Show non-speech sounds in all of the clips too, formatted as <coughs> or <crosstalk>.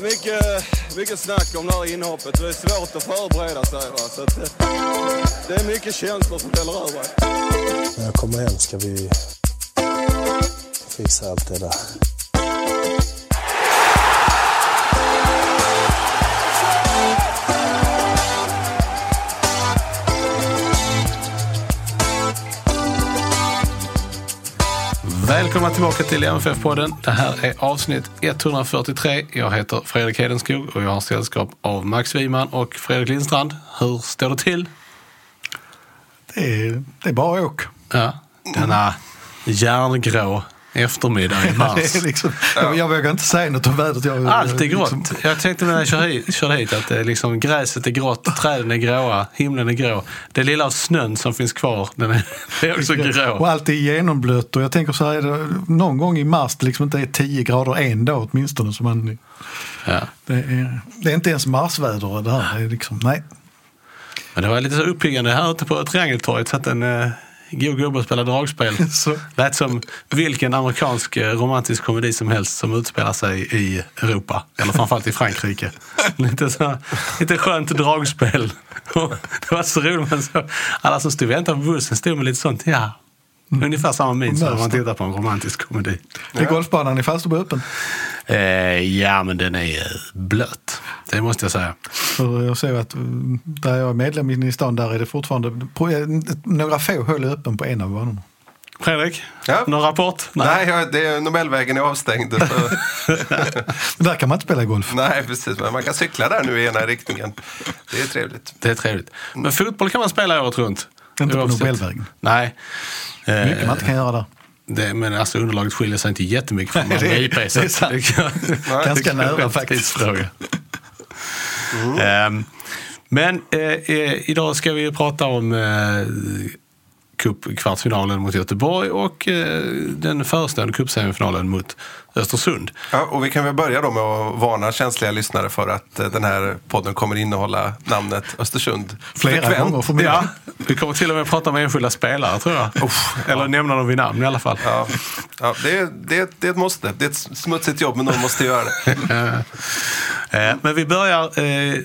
Varit mycket, eh, mycket snack om det här inhoppet. Det är svårt att förbereda sig. Va? Så att, eh, det, är mycket känslor som fäller över. När jag kommer hem ska vi fixa allt det där. Välkomna tillbaka till MFF-podden. Det här är avsnitt 143. Jag heter Fredrik Hedenskog och jag har sällskap av Max Wiman och Fredrik Lindstrand. Hur står det till? Det är, det är bara åk. Ja, denna järngrå eftermiddag i mars. <laughs> liksom, jag, jag vågar inte säga något om vädret. Jag, Allt är grått. liksom- Jag tänkte när jag körde hit, körde hit att det är liksom, gräset är grått, träden är gråa, himlen är grå. Det lilla av snön som finns kvar, den är, <laughs> är också Och grå. allt är genomblött. Och jag tänker så här, någon gång i mars det liksom inte är 10 grader en dag åtminstone. Så man, Ja. det, är, det är inte ens marsväder det här. Det är liksom, nej. Men det var lite så uppiggande här ute på Triangeltorget. Satt en eh, god gubbe och spelade dragspel. <laughs> Så. Lät som vilken amerikansk eh, romantisk komedi som helst som utspelar sig i Europa. Eller framförallt i Frankrike. <laughs> lite, så, lite skönt dragspel. <laughs> Och det var så roligt. Man så, alla som stod och väntade på bussen stod med lite sånt. Ja, ungefär samma min som när man tittar på en romantisk komedi. Är golfbanan i Falsterbo öppen? Eh, ja, men den är eh, blöt. Det måste jag säga. För jag ser att mm, där jag är medlem inne i stan där är det fortfarande på, eh, några få hål öppen på en av banorna. Fredrik, Ja. någon rapport? Nej, jag, det är, Nobelvägen är avstängd. <laughs> Där kan man inte spela golf. nej, precis. Men man kan cykla där nu i ena riktningen. Det är trevligt. Det är trevligt. Men fotboll kan man spela året runt. Inte på. Nobelvägen. Nej. Mycket man inte kan göra där. det, men alltså underlaget skiljer sig inte jättemycket från <laughs> det- IP. det är sant. <laughs> det kan- Ganska nära faktiskt. tidsfråga. Ehm, men eh, eh, idag ska vi ju prata om eh, cupkvartsfinalen mot Göteborg och eh, den förestående cupsemifinalen mot Östersund. Ja, och vi kan väl börja då med att varna känsliga lyssnare för att eh, den här podden kommer innehålla namnet Östersund. Flera Frekvent. gånger förmodligen. Ja, vi kommer till och med prata med enskilda spelare tror jag. Eller nämna dem vid namn i alla fall. Ja, ja det, det, det är ett måste. Det är ett smutsigt jobb, men någon måste göra det. <laughs> Eh, Men vi börjar eh,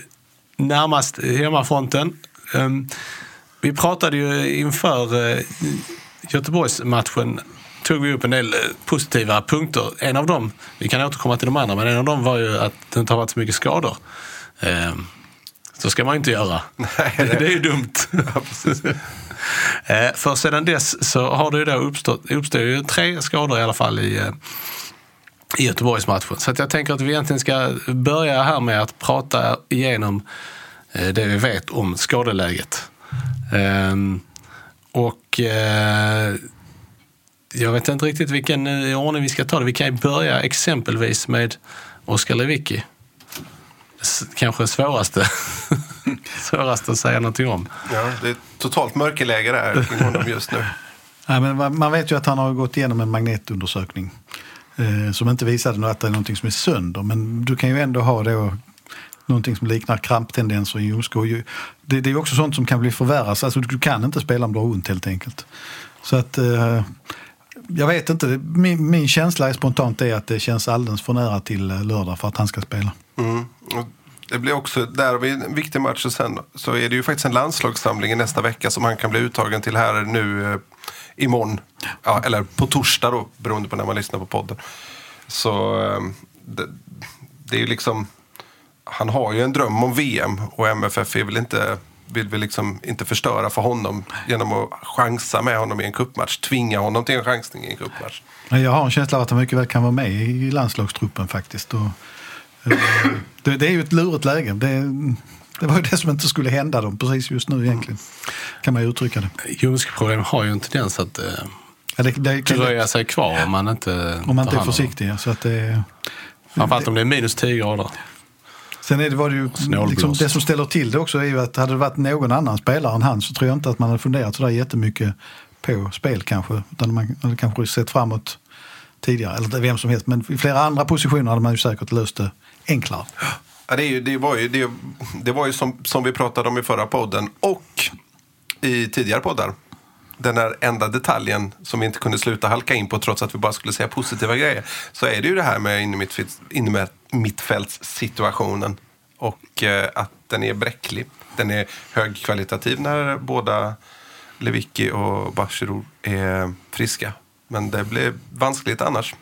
närmast hemmafronten. Eh, Vi pratade ju inför eh, Göteborgsmatchen tog vi upp en del eh, positiva punkter. En av dem, vi kan återkomma till de andra, men en av dem var ju att det inte har varit så mycket skador. Eh, Så ska man inte göra. <laughs> <laughs> det är ju dumt. <laughs> Eh, För sedan dess så har det ju då uppstått, uppstår ju tre skador i alla fall i, i Göteborgsmatchen. Så jag tänker att vi egentligen ska börja här med att prata igenom det vi vet om skadeläget. Ehm, Och eh, jag vet inte riktigt vilken eh, ordning vi ska ta det. Vi kan ju börja exempelvis med Oskar Lewicki. Kanske svåraste, <laughs> svåraste att säga någonting om. Ja, det är totalt mörkerläge där kring honom just nu. <laughs> Nej, men man- vet ju att han har gått igenom en magnetundersökning eh, som inte visade att det är någonting som är sönder. Men du kan ju ändå ha då någonting som liknar kramptendenser i ljumskar. Det, det är också sånt som kan bli förvärras. Alltså, du kan inte spela om du har ont helt enkelt. Så att eh, jag vet inte. Min, min känsla är spontant är att det känns alldeles för nära till eh, lördag för att han ska spela. Mm. Det blir också, där har vi en viktig match och sen så är det ju faktiskt en landslagssamling i nästa vecka som han kan bli uttagen till här nu eh, imorgon. Ja, eller på torsdag då, beroende på när man lyssnar på podden. Så eh, det, det är ju liksom, han har ju en dröm om VM och MFF är väl inte, vill väl liksom inte förstöra för honom genom att chansa med honom i en cupmatch. Tvinga honom till en chansning i en cupmatch. Men Jag har en känsla av att han mycket väl kan vara med i landslagstruppen faktiskt. Och, eh, det, det är ju ett lurigt läge. Det, det var ju det som inte skulle hända dem precis just nu egentligen. Kan man ju uttrycka det. Ljumskproblem har ju en tendens att eh, Ja, det, det dröja sig kvar om man inte om man inte är försiktig. Så att det, Framförallt om det är minus 10 grader. Sen är det, var det ju, liksom, det som ställer till det också är ju att hade det varit någon annan spelare än han så tror jag inte att man hade funderat sådär jättemycket på spel kanske. Utan man hade kanske sett framåt tidigare, eller vem som helst. Men i flera andra positioner hade man ju säkert löst det enklare. Ja, det, är ju, det var ju, det, det var ju som, som vi pratade om i förra podden och i tidigare poddar. Den där enda detaljen som vi inte kunde sluta halka in på trots att vi bara skulle säga positiva grejer. Så är det ju det här med innermittfältssituationen. Och eh, att den är bräcklig. Den är högkvalitativ när båda Lewicki och Bachirou är friska. Men det blir vanskligt annars.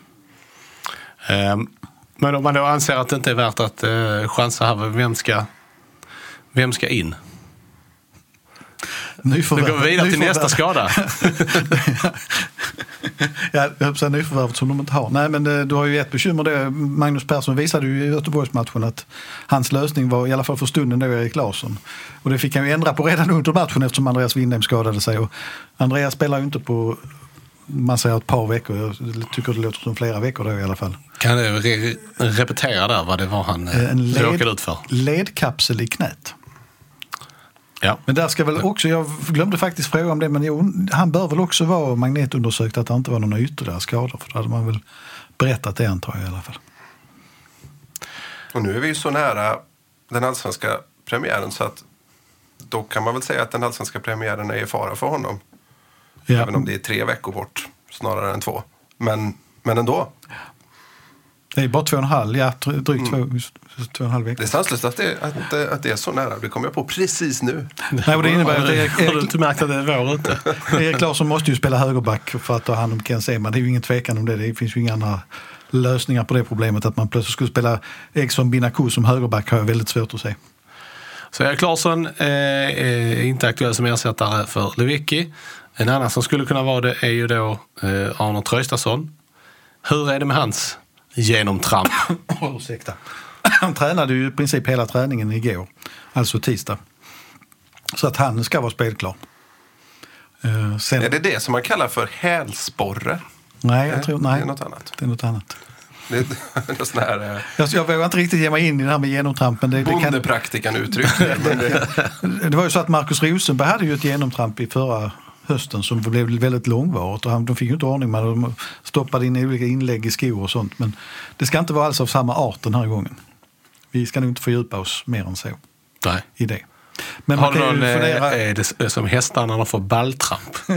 Um, Men om man då anser att det inte är värt att uh, chansa här, vem ska, vem ska in? Nyförvärv- går vi vidare till nästa skada. <laughs> Ja, jag höll på nyförvärvet som de inte har. Nej, men eh, du har ju ett bekymmer. Det. Magnus Persson visade ju i Göteborgsmatchen att hans lösning var, i alla fall för stunden, då Erik Larsson. Och det fick han ju ändra på redan under matchen eftersom Andreas Windheim skadade sig. Och Andreas spelar ju inte på, man säger ett par veckor. Jag tycker det låter som flera veckor då i alla fall. Kan du re- repetera där vad det var han eh, Eh, led, råkade ut för? ledkapsel i knät. Ja. Men där ska väl också, jag glömde faktiskt fråga om det, men jo, han bör väl också vara magnetundersökt att det inte var några ytterligare skador. För då hade man väl berättat det antar jag i alla fall. Och nu är vi ju så nära den allsvenska premiären så att då kan man väl säga att den allsvenska premiären är i fara för honom. Ja. Även om det är tre veckor bort snarare än två. Men, men ändå. Det är bara två och en halv, ja, dry- drygt två, två och en halv Det vecka. är sanslöst att det, att, det- att det är så nära. Det kommer jag på precis nu. Nej, och det innebär att Erik, Har du inte märkt att det är vår ute? <laughs> Erik Larsson måste ju spela högerback för att ta hand om Ken Sema. Det är ju ingen tvekan om det. Det finns ju inga andra lösningar på det problemet. Att man plötsligt skulle spela Eriksson Binaku som högerback har jag väldigt svårt att se. Så Erik Larsson eh, är inte aktuell som ersättare för Lewicki. En annan som skulle kunna vara det är ju då eh, Arne Traustason. Hur är det med hans genomtramp? Oh, <coughs> ursäkta. Han <coughs> tränade ju i princip hela träningen igår, alltså tisdag. Så att han ska vara spelklar. Eh, sen, Är det det som man kallar för hälsporre? nej, jag tror, nej, Det är något annat. det är något annat. <laughs> Det är sån här eh, Jag, jag vågar inte riktigt ge mig in i det här med genomtrampen. Det, det, kan. Men det- <laughs> det var ju så att Markus Rosenberg hade ju ett genomtramp i förra hösten som blev väldigt långvarigt och han, de fick ju inte ordning med det. De stoppade in olika inlägg i skor och sånt. Men det ska inte vara alls av samma art den här gången. Vi ska nog inte fördjupa oss mer än så Nej. i det. Men man Har du kan någon, eh, fundera, är det som hästar när de får balltramp? <laughs>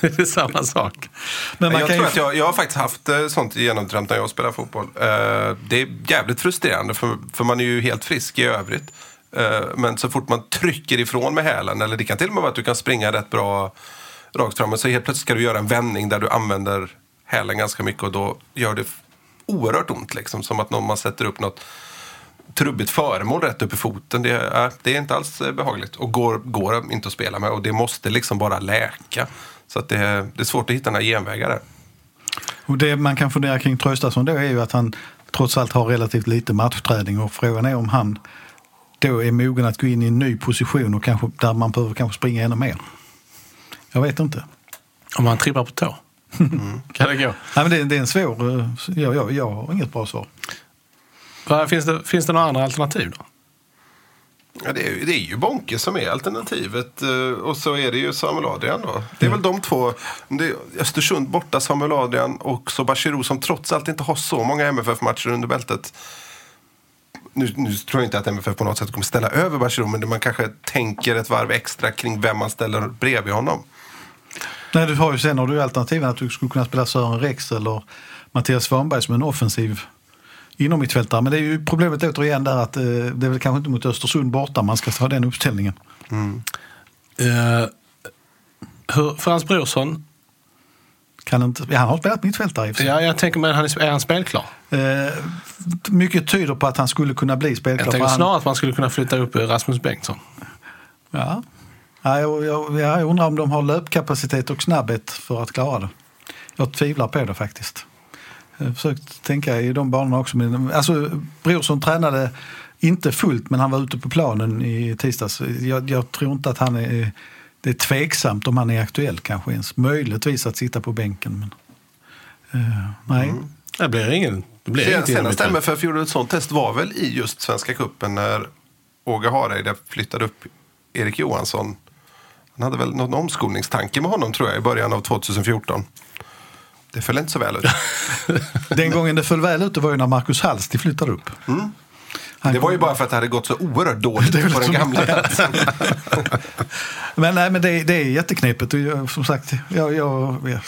det är samma sak. men man jag kan tror ju, att jag, jag har faktiskt haft eh, sånt genomtramp när jag spelar fotboll. Eh, det är jävligt frustrerande för, för man är ju helt frisk i övrigt. Eh, men så fort man trycker ifrån med hälen, eller det kan till och med vara att du kan springa rätt bra rakt fram, men så helt plötsligt ska du göra en vändning där du använder hälen ganska mycket och då gör det oerhört ont. Liksom, som att någon man sätter upp något trubbigt föremål rätt upp i foten. Det är, det är inte alls eh, behagligt och går, går inte att spela med och det måste liksom bara läka. Så att det, det är svårt att hitta några genvägar där. och det man kan fundera kring Traustason då är ju att han trots allt har relativt lite matchträning och frågan är om han då är mogen att gå in i en ny position och kanske, där man behöver kanske springa ännu mer. Jag vet inte. Om man trippar på tå. kan det gå? Nej, men det, det är en svår... eh, Jag, jag, jag har inget bra svar. Finns det, finns det några andra alternativ då? Ja, det, är, ju- det är ju Bonke som är alternativet eh, och så är det ju Samuel Adrian då. Det är väl de två. Det är Östersund borta, Samuel Adrian och så Bachirou som trots allt inte har så många MFF-matcher under bältet. Nu, nu tror jag inte att MFF på något sätt kommer ställa över Bachirou men man kanske tänker ett varv extra kring vem man ställer bredvid honom. Nej, du har ju sen har du alternativen att du skulle kunna spela Sören Rex eller Mattias Svanberg som en offensiv inom mittfältare. Men det är ju problemet återigen där att eh, det är väl kanske inte mot Östersund borta man ska ha den uppställningen. Uh, hur, Frans Brorsson, Kan inte, ja, han har spelat mittfältare i för sig. ja, jag tänker men han är, är han spelklar? Eh, mycket tyder på att han skulle kunna bli spelklar. Jag tänker han- snarare att man skulle kunna flytta upp Rasmus Bengtsson. Ja. Ja, jag, jag, jag undrar om de har löpkapacitet och snabbhet för att klara det. Jag tvivlar på det faktiskt. Jag har försökt tänka i de banorna också. Men, alltså, Brorsson tränade inte fullt men han var ute på planen i tisdags. Jag, jag tror inte att han är... Det är tveksamt om han är aktuell kanske ens. Möjligtvis att sitta på bänken. Men, eh, nej. Det blir ingen... Det blir Sen, senaste. MFF gjorde ett sånt test var väl i just Svenska Cupen när Åge Hareide flyttade upp Erik Johansson. Han hade väl någon omskolningstanke med honom tror jag i början av 2014. Det föll inte så väl ut. <laughs> Den gången det föll väl ut det var ju när Marcus Hallsty flyttade upp. Han Det var ju bara för att det hade gått så oerhört <laughs> dåligt på den gamla platsen. <laughs> Men, nej, men det, det är jätteknepigt. Jag, som sagt, jag, jag, jag,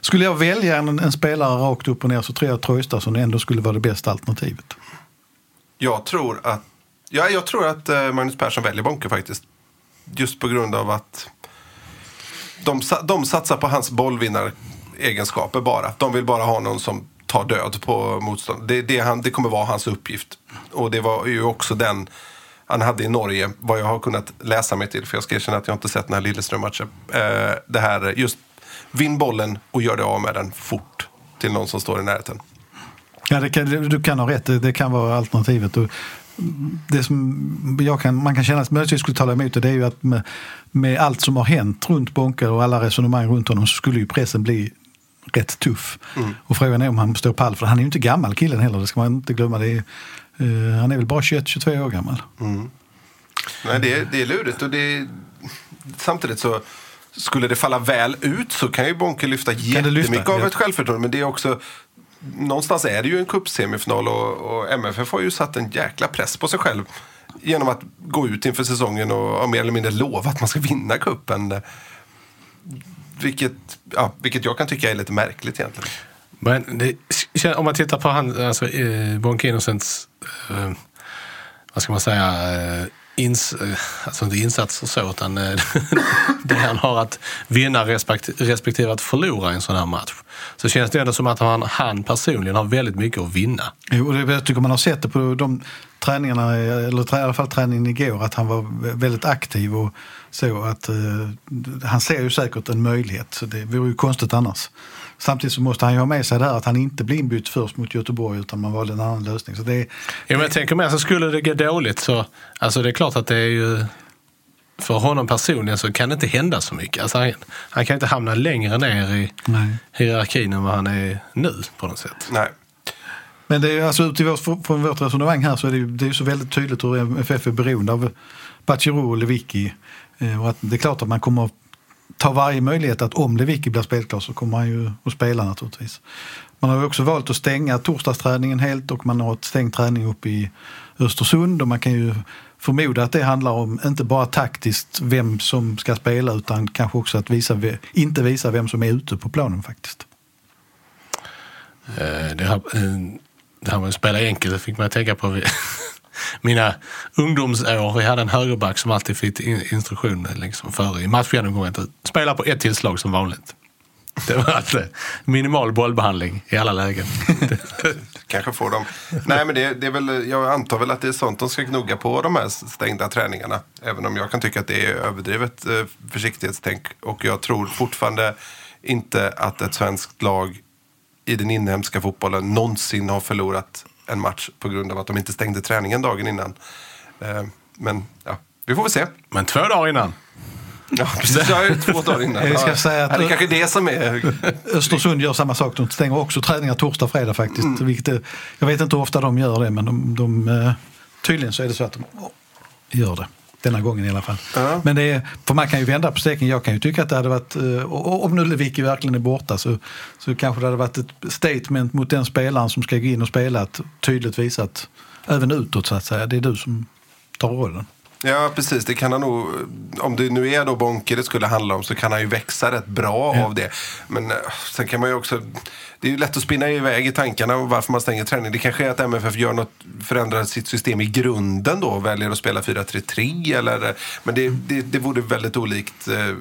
skulle jag välja en, en spelare rakt upp och ner så tror jag att Traustason ändå skulle vara det bästa alternativet. Jag tror att, ja, jag tror att eh, Magnus Persson väljer Bonke faktiskt. Just på grund av att de, de satsar på hans bollvinnaregenskaper bara. De vill bara ha någon som ta död på motstånd. Det, det, han, det kommer vara hans uppgift. Och det var ju också den han hade i Norge, vad jag har kunnat läsa mig till. För jag ska erkänna att jag inte sett den här Lilleström-matchen. Eh, det här, just vinn bollen och gör det av med den fort till någon som står i närheten. Ja, det kan, du kan ha rätt, det, det kan vara alternativet. Och det som jag kan, man kan känna att möjligtvis skulle tala emot det, det är ju att med, med allt som har hänt runt Bonke och alla resonemang runt honom så skulle ju pressen bli rätt tuff. Och frågan är om han står pall, för han är ju inte gammal killen heller, det ska man inte glömma. Det är, eh, han är väl bara 21-22 år gammal. Nej, det, är- det är lurigt. Och det är, samtidigt så skulle det falla väl ut så kan ju Bonke lyfta det lyfta? jättemycket av Ja. ett självförtroende. Men det är också, någonstans är det ju en cupsemifinal och, och MFF har ju satt en jäkla press på sig själv genom att gå ut inför säsongen och, och mer eller mindre lova att man ska vinna cupen. Vilket, ja, vilket jag kan tycka är lite märkligt egentligen. Men det, om man tittar på han, alltså, eh, Bonke Innocents, eh, vad ska man säga, eh, ins, alltså inte insatser så, utan eh, <laughs> det han har att vinna respektive att förlora i en sån här match. Så känns det ändå som att han, han personligen har väldigt mycket att vinna. Jo, och det, jag tycker man har sett det på de träningarna, eller i alla fall träningen igår, att han var väldigt aktiv och så att eh, han ser ju säkert en möjlighet. Så det vore ju konstigt annars. Samtidigt så måste han ju ha med sig det här att han inte blir inbytt först mot Göteborg utan man valde en annan lösning. Så det är, Ja, men jag tänker mer, så skulle det gå dåligt så, alltså det är klart att det är ju, för honom personligen så kan det inte hända så mycket. Alltså han, han kan inte hamna längre ner i Nej. hierarkin än vad han är nu på något sätt. Nej. Men det är, alltså, ut i vårt, från vårt resonemang här så är det det är ju så väldigt tydligt hur MFF är beroende av Bachirou och Lewicki. Eh, Och att det är klart att man kommer tar ta varje möjlighet att om Lewicki blir spelklar så kommer han ju att spela naturligtvis. Man har också valt att stänga torsdagsträningen helt och man har ett stängt träning uppe i Östersund och man kan ju förmoda att det handlar om inte bara taktiskt vem som ska spela utan kanske också att visa, inte visa vem som är ute på planen faktiskt. Eh, det här, eh, det här med att spela enkelt det fick mig att tänka på <laughs> mina ungdomsår. Vi hade en högerback som alltid fick instruktioner liksom före i matchgenomgången att spela på ett tillslag som vanligt. Det var alltså minimal bollbehandling i alla lägen. <laughs> Kanske får dem. Nej, men det, det är väl, jag antar väl att det är sånt de ska gnugga på de här stängda träningarna. Även om jag kan tycka att det är överdrivet eh, försiktighetstänk. Och jag tror fortfarande inte att ett svenskt lag i den inhemska fotbollen någonsin har förlorat en match på grund av att de inte stängde träningen dagen innan. Eh, Men ja, vi får väl se. Men två dagar innan. Ja, precis. Jag är två dagar innan. <laughs> Jag ska säga att- ja, det är kanske det som är... Östersund gör samma sak. De stänger också träningar torsdag fredag faktiskt. Vilket, är- jag vet inte hur ofta de gör det men de, de, eh, tydligen så är det så att de gör det. Denna gången i alla fall. Ja. Men det är, för man kan ju vända på steken. Jag kan ju tycka att det hade varit, eh, om nu Lewicki verkligen är borta så, så kanske det hade varit ett statement mot den spelaren som ska gå in och spela. Att tydligt visa att även utåt så att säga, det är du som tar rollen. Ja, precis. Det kan han nog, om det nu är då Bonke det skulle handla om så kan han ju växa rätt bra Ja. av det. Men eh, sen kan man ju också, det är ju lätt att spinna iväg i tankarna om varför man stänger träning. Det kanske är att MFF gör något, förändrar sitt system i grunden då och väljer att spela 4-3-3 eller, men det, det, det vore väldigt olikt. eh,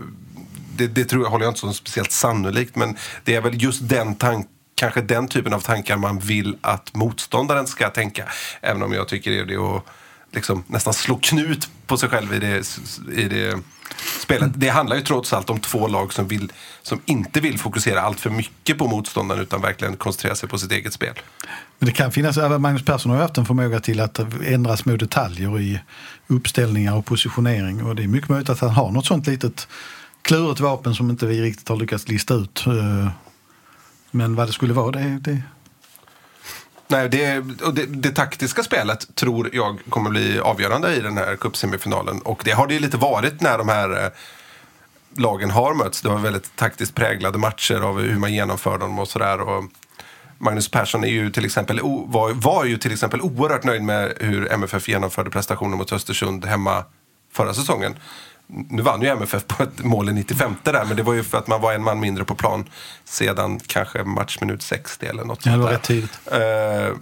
Det, det tror jag, håller jag inte som speciellt sannolikt, men det är väl just den tanken kanske den typen av tankar man vill att motståndaren ska tänka. Även om jag tycker det är det att liksom nästan slå knut på sig själv i det, i det spelet. Det handlar ju trots allt om två lag som, vill, som inte vill fokusera allt för mycket på motståndaren utan verkligen koncentrera sig på sitt eget spel. Men det kan finnas, Magnus Persson har ju haft en förmåga till att ändra små detaljer i uppställningar och positionering. Och det är mycket möjligt att han har något sånt litet klurigt vapen som inte vi riktigt har lyckats lista ut. Eh, men vad det skulle vara, det, det Nej, det, och det, det taktiska spelet tror jag kommer bli avgörande i den här cupsemifinalen. Och det har det ju lite varit när de här eh, lagen har mötts. Det var väldigt taktiskt präglade matcher av hur man genomför dem och sådär. Magnus Persson är ju till exempel, var, var ju till exempel oerhört nöjd med hur MFF genomförde prestationen mot Östersund hemma förra säsongen. Nu vann ju MFF på ett mål i 95 där, men det var ju för att man var en man mindre på plan sedan kanske matchminut 60 eller något Ja, det sånt var rätt tidigt. Eh,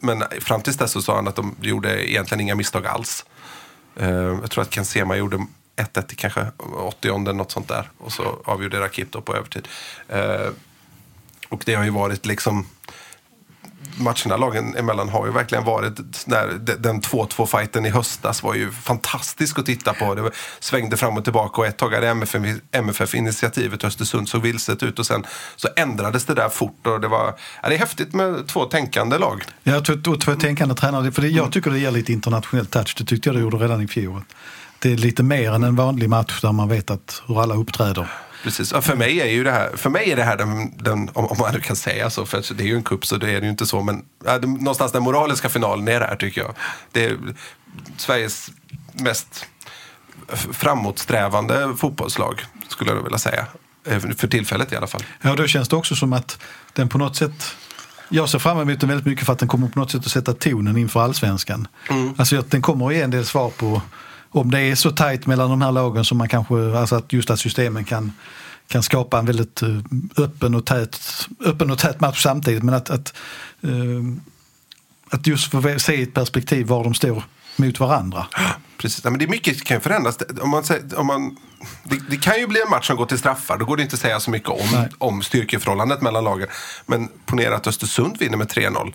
Men fram tills dess så sa han att de gjorde egentligen inga misstag alls. Eh, Jag tror att Ken Sema gjorde 1-1 i kanske 80 eller något sånt där. Och så avgjorde Rakip då på övertid. Eh, Och det har ju varit liksom matcherna lagen emellan har ju verkligen varit när den 2-2 fighten i höstas var ju fantastisk att titta på. Det svängde fram och tillbaka och ett tag hade MFF, MFF initiativet Östersund såg vilset ut och sen så ändrades det där fort och det var, ja, det är häftigt med två tänkande lag. Ja, och två tänkande tränare, för det, jag tycker det ger lite internationell touch. Det tyckte jag det gjorde redan i fjol. Det är lite mer än en vanlig match där man vet att hur alla uppträder. Precis. Ja, för mig är ju det här, för mig är det här den, den om, man nu kan säga så, för det är ju en kupp så det är det ju inte så, men ja, det, någonstans den moraliska finalen är det här tycker jag. Det är Sveriges mest framåtsträvande fotbollslag, skulle jag vilja säga. Eh, För tillfället i alla fall. Ja, då känns det också som att den på något sätt jag ser fram emot den väldigt mycket för att den kommer på något sätt att sätta tonen inför allsvenskan. Alltså att den kommer att ge en del svar på om det är så tajt mellan de här lagen som man kanske, alltså att just att systemen kan, kan skapa en väldigt eh, öppen och tät, öppen och tät match samtidigt. Men att, att, eh, att just få se i ett perspektiv var de står mot varandra. Precis. Ja, men det är mycket kan förändras. Om man, säger- om man, det, det kan ju bli en match som går till straffar. Då går det inte att säga så mycket om, Nej. om styrkeförhållandet mellan lagen. Men ponera att Östersund vinner med 3-0.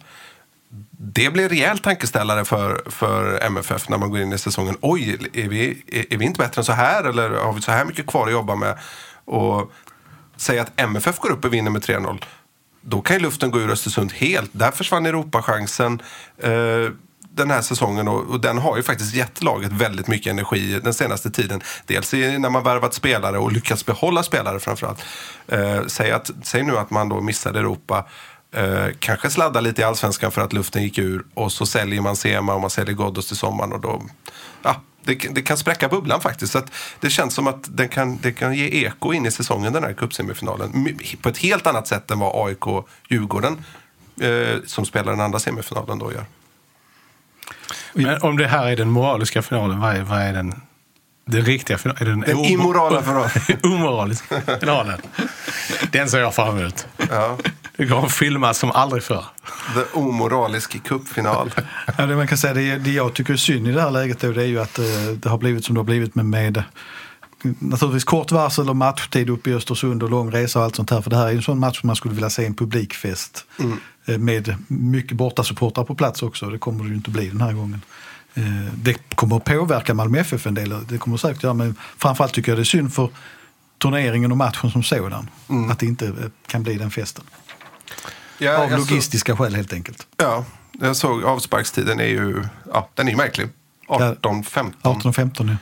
Det blir en rejäl tankeställare för, för MFF när man går in i säsongen. Oj, är vi, är, är vi inte bättre än så här? Eller har vi så här mycket kvar att jobba med? Och säga att MFF går upp och vinner med 3-0. Då kan ju luften gå ur Östersund helt. Där försvann Europachansen eh, den här säsongen och, och den har ju faktiskt gett laget väldigt mycket energi den senaste tiden. Dels när man värvat spelare och lyckats behålla spelare framförallt. Eh, säg, att, säg nu att man då missade Europa. Eh, kanske sladdar lite i allsvenskan för att luften gick ur och så säljer man Sema och man säljer Ghoddos till sommaren och då, ja, det, det kan spräcka bubblan faktiskt. Så att det känns som att den kan, det kan ge eko in i säsongen den här cupsemifinalen. På ett helt annat sätt än vad AIK-Djurgården eh, som spelar den andra semifinalen då gör. Men om det här är den moraliska finalen, vad är, vad är den, den riktiga finalen? Är den Den immorala finalen. <laughs> omoraliska finalen. <laughs> Den ser jag fram emot. Ja. Det kommer att filmas som aldrig förr. The omoralisk cupfinal. Ja, det man kan säga, det, det jag tycker är synd i det här läget då, det är ju att eh, det har blivit som det har blivit med, med naturligtvis kort varsel och matchtid uppe i Östersund och lång resa och allt sånt här. För det här är en sån match som man skulle vilja se en publikfest eh, med mycket bortasupportrar på plats också. Det kommer det ju inte bli den här gången. Eh, Det kommer att påverka Malmö FF en del, det kommer säkert göra, men framförallt tycker jag det är synd för turneringen och matchen som sådan. Att det inte kan bli den festen. Ja, Av logistiska skäl helt enkelt. Ja, jag såg avsparkstiden är ju, ja, den är märklig. 18, 15. 18 och 15 ja.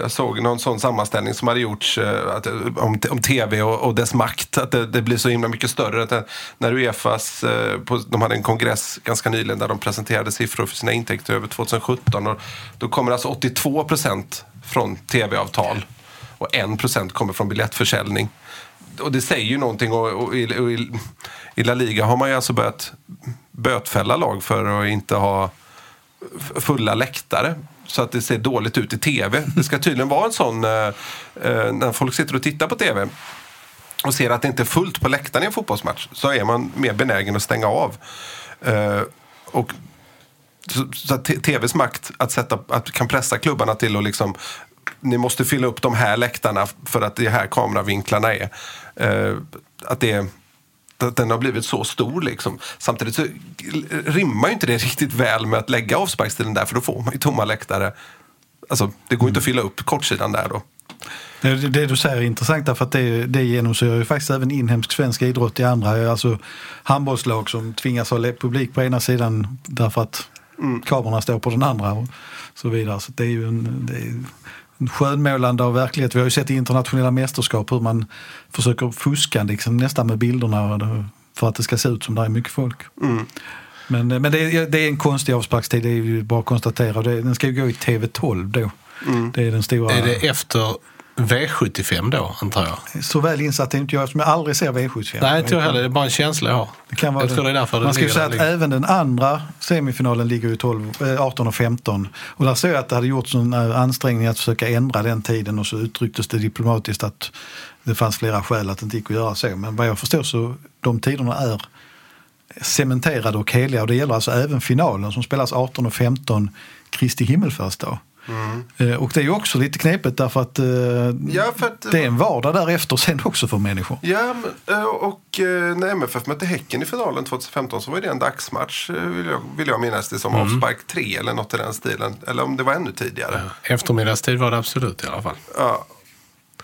Jag såg någon sån sammanställning som hade gjorts eh, att, om, om tv och, och dess makt. Att det, det blir så himla mycket större. Att det, när Uefas, eh, på, de hade en kongress ganska nyligen där de presenterade siffror för sina intäkter över 2017. Och då kommer alltså 82 procent från tv-avtal och 1 procent kommer från biljettförsäljning. Och det säger ju någonting. Och, och, i, och i, I La Liga har man ju alltså börjat bötfälla lag för att inte ha fulla läktare. Så att det ser dåligt ut i tv. Det ska tydligen vara en sån, eh, eh när folk sitter och tittar på tv och ser att det inte är fullt på läktaren i en fotbollsmatch så är man mer benägen att stänga av. Eh, och så, så att tvs makt att, sätta, att kan pressa klubbarna till att liksom ni måste fylla upp de här läktarna för att det här kameravinklarna är. Eh, att det att den har blivit så stor. Liksom. Samtidigt så rimmar ju inte det riktigt väl med att lägga avsparkstiden där för då får man ju tomma läktare. Alltså, det går inte att fylla upp kortsidan där då. Det, det du säger är intressant därför att det, det genomsyrar ju faktiskt även inhemsk svensk idrott i andra. Alltså handbollslag som tvingas ha publik på ena sidan därför att kamerorna står på den andra och så vidare. Så det är ju en, det är skönmålande av verklighet. Vi har ju sett i internationella mästerskap hur man försöker fuska liksom, nästan med bilderna. För att det ska se ut som det är mycket folk. Mm. Men, men det, är, det är en konstig avsparkstid, det är ju bara att konstatera. Det, den ska ju gå i TV12 då. Mm. Det är den stora... Är det efter V75 då, antar jag? Så väl insatt är inte jag eftersom jag aldrig ser V75. Nej, inte jag heller. Det är bara en känsla jag har. Det kan vara jag tror det är därför Man ska ju säga att ligger. även den andra semifinalen ligger ju 12, eh, 18 och 15. Och där såg jag att det hade gjorts en eh, ansträngning att försöka ändra den tiden och så uttrycktes det diplomatiskt att det fanns flera skäl att det inte gick att göra så. Men vad jag förstår så de tiderna är cementerade och heliga och det gäller alltså även finalen som spelas 18 och 15 Kristi himmelfärdsdag. Eh, Och det är ju också lite knepigt därför att, eh, Ja, för att det är en vardag därefter sen också för människor. Ja, eh, och när MFF mötte Häcken i finalen 2015 så var det en dagsmatch, vill jag, vill jag minnas det som, avspark 3 eller något i den stilen. Eller om det var ännu tidigare. Eftermiddagstid var det absolut i alla fall. Ja.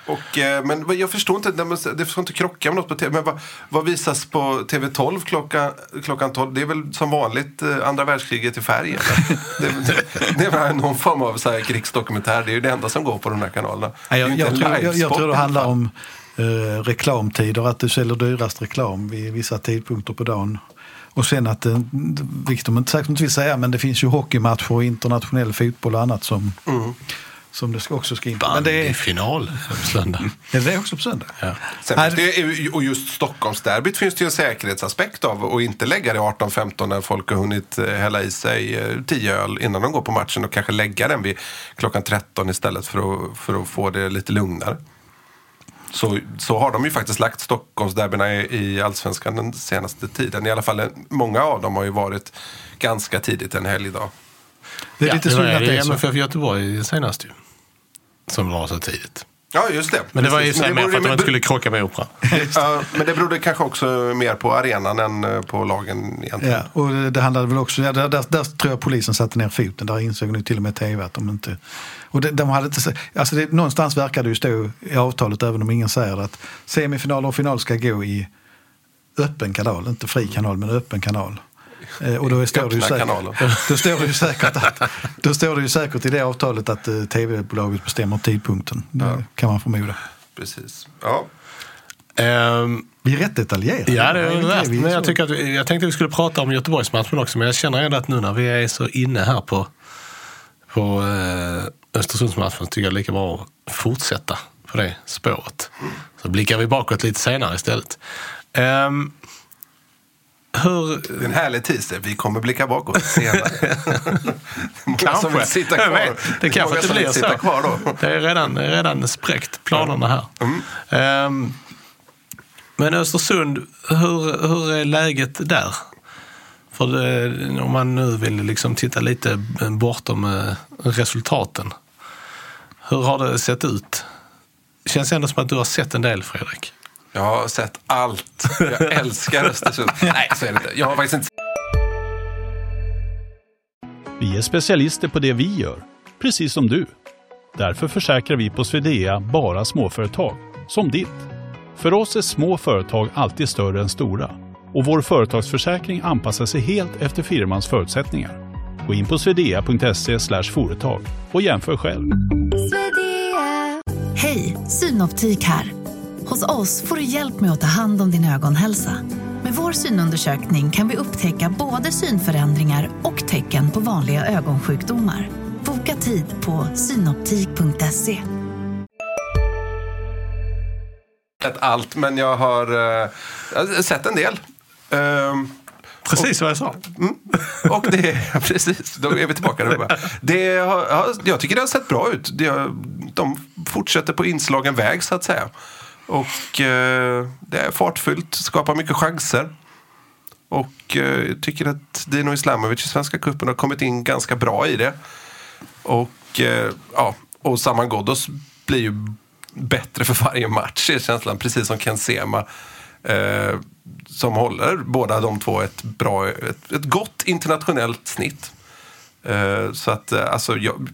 Och, eh, men jag förstår inte, det får inte krocka med något på tv. Men vad, vad visas på TV12 klockan, klockan 12? Det är väl som vanligt eh, andra världskriget i färg? <laughs> det, det, det är väl någon form av så här, krigsdokumentär. Det är ju det enda som går på de här kanalerna. Nej, jag, jag, tror, jag, jag tror det handlar om eh, reklamtider, att du säljer dyrast reklam vid vissa tidpunkter på dagen. Och sen att, eh, vilket de inte säkert inte vill säga, men det finns ju hockeymatcher och internationell fotboll och annat som, Mm. Som det ska också ska in på. Men det är, Bandyfinal på söndag. är det också på söndag? Ja. Sen finns det, ju- och just Stockholmsderbyt finns det ju en säkerhetsaspekt av. Och inte lägga det 18-15 när folk har hunnit eh, hälla i sig eh, 10 öl innan de går på matchen. Och kanske lägga den vid klockan 13 istället för att, för att få det lite lugnare. Så, så har de ju faktiskt lagt Stockholmsderbyna i, i Allsvenskan den senaste tiden. I alla fall en- många av dem har ju varit ganska tidigt en helgdag. Det är Ja, lite synd att det är så. MFF Göteborg senast ju. Som var så tidigt. Ja, just det. Men det var ju mer för att de inte skulle krocka med Operan. <laughs> Ja, men det berodde kanske också mer på arenan än eh, på lagen egentligen. Ja, och det- det handlade väl också, ja, där, där, där tror jag polisen satte ner foten. Där insåg nu till och med tv att de inte... Och det, de hade inte alltså det, någonstans verkar det ju stå i avtalet, även om ingen säger det, att semifinal och final ska gå i öppen kanal. Inte fri kanal, men öppen kanal. Eh, Och då står, det ju säkert, <laughs> då står det ju säkert att, då står det ju säkert i det avtalet att eh, tv-bolaget bestämmer tidpunkten. Det kan man förmoda. Precis. Ja. Ehm, Vi är rätt detaljerade. ja, det är är Men jag, tycker att, vi- jag tänkte att vi skulle prata om Göteborgsmatchen också. Men jag känner ändå att nu när vi är så inne här på, på eh, Östersundsmatchen så tycker jag det är lika bra att fortsätta på det spåret. Så blickar vi bakåt lite senare istället. Ehm, hur, Det är en härlig teaser. Vi kommer blicka bakåt senare. <laughs> Kanske. som sitta Jag kvar. vet, det kanske Många inte blir sitta så. kvar då. Det är redan, det redan spräckt, planerna här. Mm. Ehm, men Östersund, hur, hur är läget där? För det, om man nu vill liksom titta lite bortom eh, resultaten. Hur har det sett ut? Det känns ändå som att du har sett en del, Fredrik. Jag har sett allt. Jag <laughs> älskar Östersund. Nej, så är det inte. Jag har faktiskt inte Vi är specialister på det vi gör, precis som du. Därför försäkrar vi på Swedea bara småföretag, som ditt. För oss är små företag alltid större än stora och vår företagsförsäkring anpassar sig helt efter firmans förutsättningar. Gå in på swedea.se företag och jämför själv. Hej, Synoptik här. Hos oss får du hjälp med att ta hand om din ögonhälsa. Med vår synundersökning kan vi upptäcka både synförändringar och tecken på vanliga ögonsjukdomar. Boka tid på synoptik.se. allt, men jag har, eh, jag har sett en del. Ehm, Precis vad jag sa. och det, <laughs> precis, då är vi tillbaka där. Det har, ja, jag tycker det har sett bra ut. Det, de fortsätter på inslagen väg så att säga. Och eh, det är fartfyllt, skapar mycket chanser. Och eh, jag tycker att Dino Islamovic i Svenska cupen har kommit in ganska bra i det. Och, eh, ja, och Saman Ghoddos blir ju bättre för varje match är känslan. Precis som Ken Sema. Eh, som håller båda de två ett, bra, ett, ett gott internationellt snitt. Eh, så att eh, alltså, jag,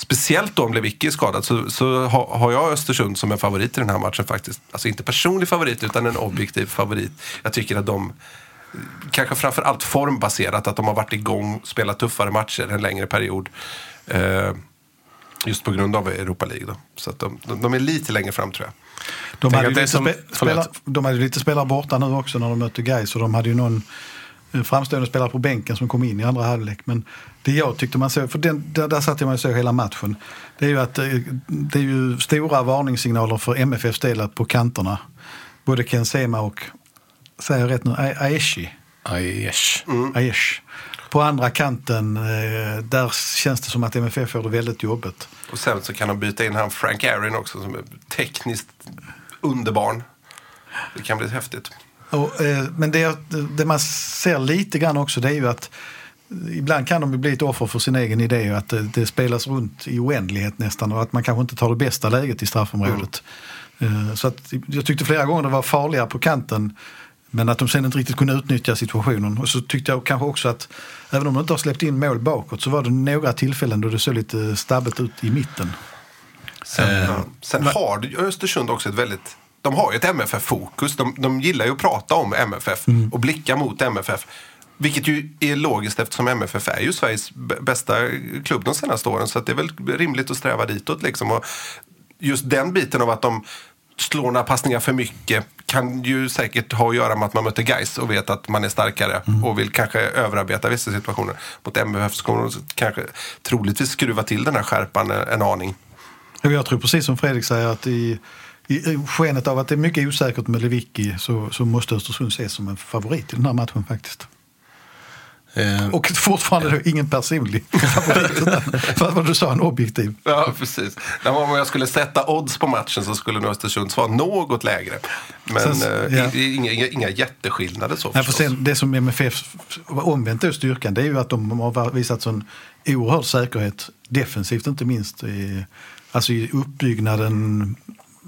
speciellt då om Lewicki är skadad så, så ha, har jag Östersund som en favorit i den här matchen faktiskt. Alltså inte personlig favorit utan en objektiv favorit. Jag tycker att de kanske framför allt formbaserat, att de har varit igång, spelat tuffare matcher en längre period. Eh, just på grund av Europa League. Då. Så de, de, de är lite längre fram tror jag. De Tänk hade, ju lite som- spe, förlåt. spelare, de hade lite spelare borta nu också när de mötte Gais och de hade ju någon eh, framstående spelare på bänken som kom in i andra halvlek. Men det jag tyckte man såg, för den, där, där satt jag man och såg hela matchen, det är ju att eh, det är ju stora varningssignaler för MFF del på kanterna. Både Ken Sema och, säger jag rätt nu, Aeshi. Aesh. På andra kanten, eh, där känns det som att MFF får det väldigt jobbigt. Och sen så kan de byta in han Frank Aaron också som är tekniskt underbarn. Det kan bli häftigt. Och, eh, men det, det man ser lite grann också det är ju att ibland kan de bli ett offer för sin egen idé och att det, det spelas runt i oändlighet nästan och att man kanske inte tar det bästa läget i straffområdet. Eh, så att jag tyckte flera gånger det var farligare på kanten men att de sen inte riktigt kunde utnyttja situationen. Och så tyckte jag kanske också att även om de inte har släppt in mål bakåt så var det några tillfällen då det såg lite stabbigt ut i mitten. Sen, ja. sen har du- Östersund också ett väldigt... De har ju ett MFF-fokus. De, de gillar ju att prata om MFF och blicka mot MFF. Vilket ju är logiskt eftersom MFF är ju Sveriges bästa klubb de senaste åren. Så det är väl rimligt att sträva ditåt. Liksom. Och just den biten av att de slår några passningar för mycket kan ju säkert ha att göra med att man möter Gais och vet att man är starkare och vill kanske överarbeta vissa situationer. Mot MFF så kommer de kanske troligtvis skruva till den här skärpan en, aning. Jag tror precis som Fredrik säger att i, i, i skenet av att det är mycket osäkert med Lewicki så, så måste Östersund ses som en favorit i den här matchen faktiskt. Eh, Och fortfarande då ingen personlig <laughs> för vad du sa en objektiv. Ja, precis. Om jag skulle sätta odds på matchen så skulle nog Östersunds vara något lägre. Men Sen- eh, ja. inga, inga, inga jätteskillnader så Nej, för sen, det som MFF omvänt är styrkan det är ju att de har visat sån oerhörd säkerhet defensivt inte minst. I, alltså i uppbyggnaden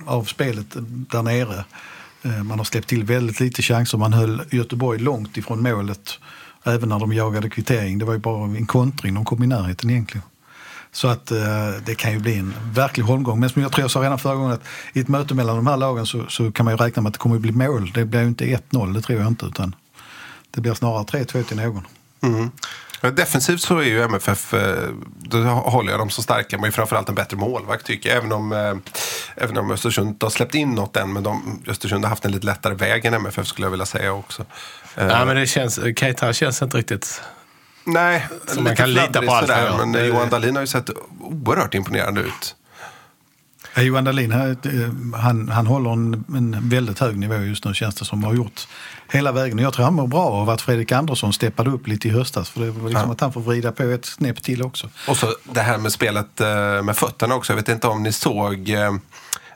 av spelet där nere. Eh, Man har släppt till väldigt lite chanser. Man höll Göteborg långt ifrån målet även när de jagade kvittering. Det var ju bara en kontring de kom i närheten egentligen. Så att eh, det kan ju bli en verklig holmgång. Men som jag tror jag sa redan förra gången att i ett möte mellan de här lagen så, så kan man ju räkna med att det kommer att bli mål. Det blir ju inte 1-0, det tror jag inte. Utan det blir snarare 3-2 till någon. Mm. Defensivt så är ju MFF, eh, då håller jag dem så starka, men framförallt en bättre målvakt tycker jag. Även om, eh, även om Östersund inte har släppt in något än, men de, Östersund har haft en lite lättare väg än MFF skulle jag vilja säga också. Eh, ja, men det känns, Keita känns inte riktigt... Nej, lite man kan lita på allt sådär. Men Det- Johan Dahlin har ju sett oerhört imponerande ut. Ja, Johan Dahlin, eh, han, han håller en, en väldigt hög nivå just nu känns det som. Har gjort hela vägen. Jag tror han mår bra av att Fredrik Andersson steppade upp lite i höstas. För det var liksom Ja. att han får vrida på ett snäpp till också. Och så det här med spelet eh, med fötterna också. Jag vet inte om ni såg, eh,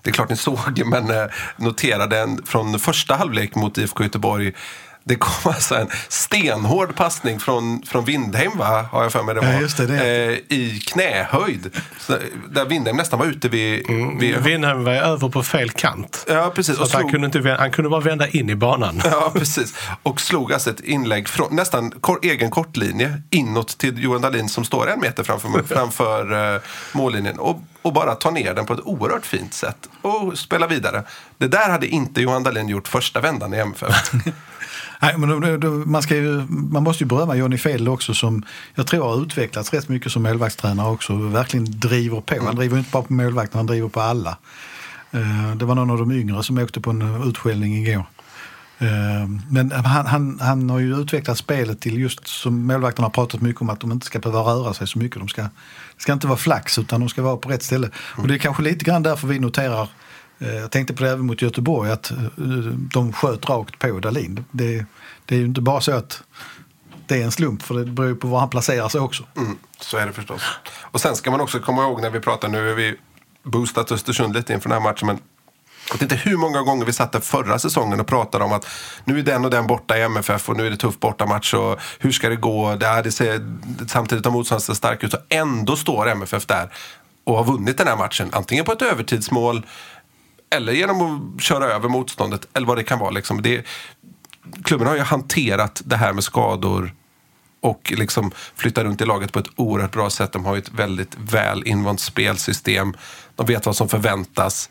det är klart ni såg, <laughs> men eh, noterade en från första halvlek mot IFK Göteborg. Det kom alltså en stenhård passning från, från Windheim, va? har jag för mig det var. Ja, just det, det. Eh, I knähöjd. Så, där Windheim nästan var ute vid... vid Winham var över på fel kant. ja, precis. Så Och att han, slog, kunde inte, han kunde bara vända in i banan. Ja, precis. Och slog alltså ett inlägg från nästan kor, egen kortlinje inåt till Johan Dahlin som står en meter framför, framför uh, mållinjen. Och, och bara tar ner den på ett oerhört fint sätt och spelar vidare. Det där hade inte Johan Dahlin gjort första vändan i MFF. <laughs> Nej, men då, då, man, ska ju, man måste ju berömma Johnny Feld också som jag tror har utvecklats rätt mycket som målvaktstränare också. Verkligen driver på. Han driver inte bara på målvakten, han driver på alla. Eh, Det var någon av de yngre som åkte på en utskällning igår. Eh, Men han, han, han har ju utvecklat spelet till just som målvakterna har pratat mycket om att de inte ska behöva röra sig så mycket. De ska, det ska inte vara flax utan de ska vara på rätt ställe. Och det är kanske lite grann därför vi noterar Eh, jag tänkte på det även mot Göteborg, att eh, de sköt rakt på Dahlin. Det, det är ju inte bara så att det är en slump, för det beror ju på var han placerar sig också. Mm, så är det förstås. Och sen ska man också komma ihåg när vi pratar, nu har vi boostat Östersund lite inför den här matchen, men jag vet inte hur många gånger vi satt där förra säsongen och pratade om att nu är den och den borta i MFF och nu är det tuff bortamatch och hur ska det gå? Det, här, det ser, samtidigt har motståndet starkt ut och ändå står MFF där och har vunnit den här matchen. Antingen på ett övertidsmål eller genom att köra över motståndet eller vad det kan vara. Liksom. Det, klubben har ju hanterat det här med skador och liksom flyttar runt i laget på ett oerhört bra sätt. De har ju ett väldigt väl invant spelsystem. De vet vad som förväntas.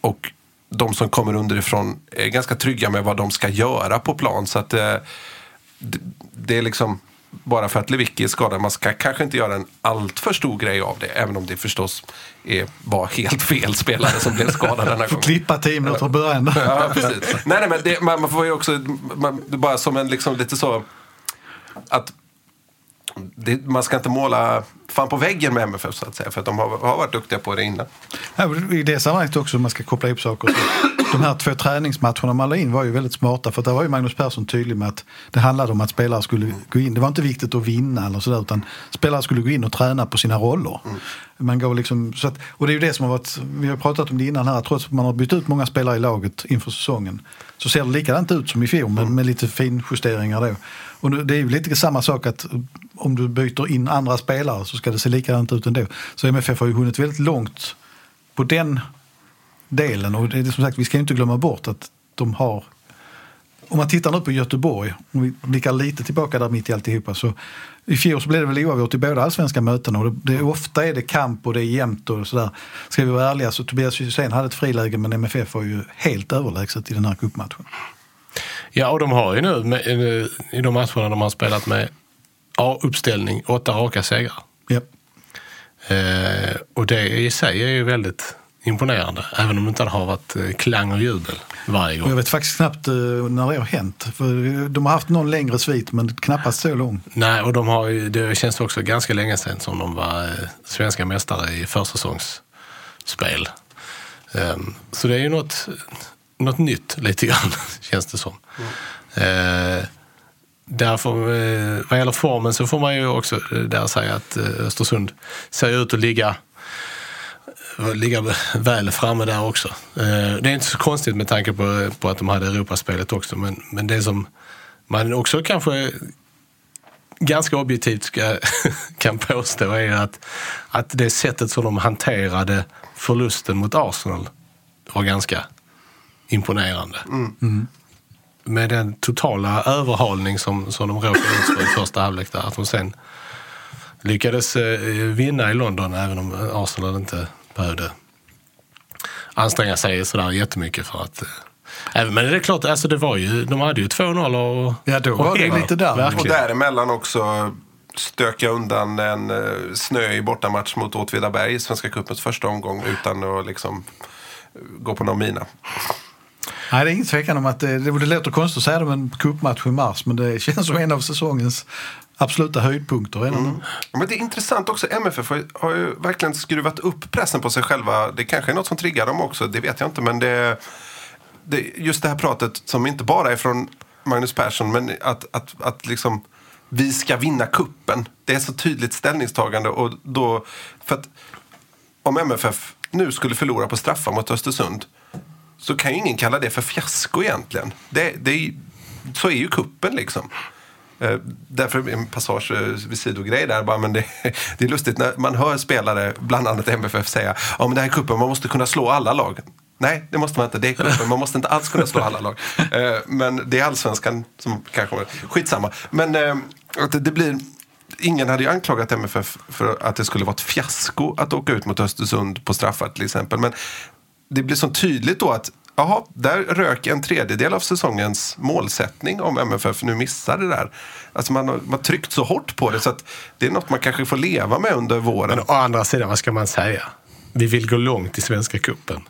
Och de som kommer underifrån är ganska trygga med vad de ska göra på plan. Så att eh, det, det är liksom bara för att Lewicki är skadad. Man ska kanske inte göra en alltför stor grej av det. Även om det förstås är, var helt fel spelare som blev skadad denna <laughs> Får gång. klippa minuter i början. Ja, precis. Nej, nej, men det, man, man får ju också, man, bara som en liksom lite så, att det, man ska inte måla fan på väggen med MFF så att säga. För att de har, har varit duktiga på det innan. Ja, I det sammanhanget också, om man ska koppla ihop saker. Så, de här två träningsmatcherna man la in var ju väldigt smarta. För där var ju Magnus Persson tydlig med att det handlade om att spelare skulle gå in. Det var inte viktigt att vinna eller sådär, utan spelare skulle gå in och träna på sina roller. Man gav liksom, så att, och det är ju det som har varit, vi har pratat om det innan här, trots att man har bytt ut många spelare i laget inför säsongen. Så ser det likadant ut som i fjol, men med lite finjusteringar då. Och det är ju lite samma sak att om du byter in andra spelare så ska det se likadant ut ändå. Så MFF har ju hunnit väldigt långt på den delen. Och det är som sagt, vi ska ju inte glömma bort att de har... Om man tittar nu på Göteborg, om vi blickar lite tillbaka där mitt i alltihopa. Så I fjol så blev det väl oavgjort i båda allsvenska mötena. Och det, det, ofta är det kamp och det är jämnt och sådär. Ska vi vara ärliga så Tobias Hysén hade ett friläge men MFF var ju helt överlägset i den här cupmatchen. Ja, och de har ju nu med, eh, i de matcherna de har spelat med A-uppställning, åtta raka segrar. Ja. Eh, och det i sig är ju väldigt imponerande, även om det inte har varit eh, klang och jubel varje gång. jag vet faktiskt knappt eh, när det har hänt. För de har haft någon längre svit men knappast så lång. Nej, och de har det känns också ganska länge sedan som de var eh, svenska mästare i försäsongsspel. Ehm, så det är ju något, något nytt lite grann, <laughs> känns det som. Eh, därför, eh, vad gäller formen så får man ju också eh, där säga att eh, Östersund ser ut att ligga ligga väl framme där också. Det är inte så konstigt med tanke på, på att de hade Europaspelet också, men, men det som man också kanske ganska objektivt ska, <laughs> kan påstå är att, att det sättet som de hanterade förlusten mot Arsenal var ganska imponerande. Med den totala överhalning som, som de råkade ut för i första halvlek där. Att de sen lyckades eh, vinna i London även om Arsenal inte behövde anstränga sig sådär jättemycket för att... eh, Även, men det är klart, alltså det var ju, de hade ju 2-0 och... Ja, då var och det lite där. Och Verkligen. däremellan också stöka undan en eh, snöig bortamatch mot Åtvidaberg i Svenska cupens första omgång utan att liksom gå på någon mina. Nej, det är ingen tvekan om att det, det, låter konstigt att säga det om en cupmatch i mars men det <laughs> känns som en av säsongens absoluta höjdpunkter. redan. Men det är intressant också, MFF har ju verkligen skruvat upp pressen på sig själva. Det kanske är något som triggar dem också, det vet jag inte. Men det, det, just det här pratet som inte bara är från Magnus Persson, men att, att, att liksom vi ska vinna kuppen. Det är så tydligt ställningstagande. Och då, för att om MFF nu skulle förlora på straffar mot Östersund så kan ju ingen kalla det för fiasko egentligen. Det, det är, så är ju kuppen liksom. Eh, därför en passage eh, vid sidogrej där. Bara, men det, <laughs> det är lustigt när man hör spelare, bland annat MFF, säga ja men det här är kuppen, man måste kunna slå alla lag. Nej, det måste man inte. Det är kuppen. Man måste inte alls kunna slå alla lag. <laughs> Eh, men det är allsvenskan som kanske... Skitsamma. Men det, det blir... Ingen hade ju anklagat MFF för att det skulle vara ett fiasko att åka ut mot Östersund på straffar till exempel. Men det blir så tydligt då att Jaha, där rök en tredjedel av säsongens målsättning om MFF nu missar det där. Alltså man har, man har tryckt så hårt på det så att det är något man kanske får leva med under våren. Men å andra sidan, vad ska man säga? Vi vill gå långt i Svenska cupen.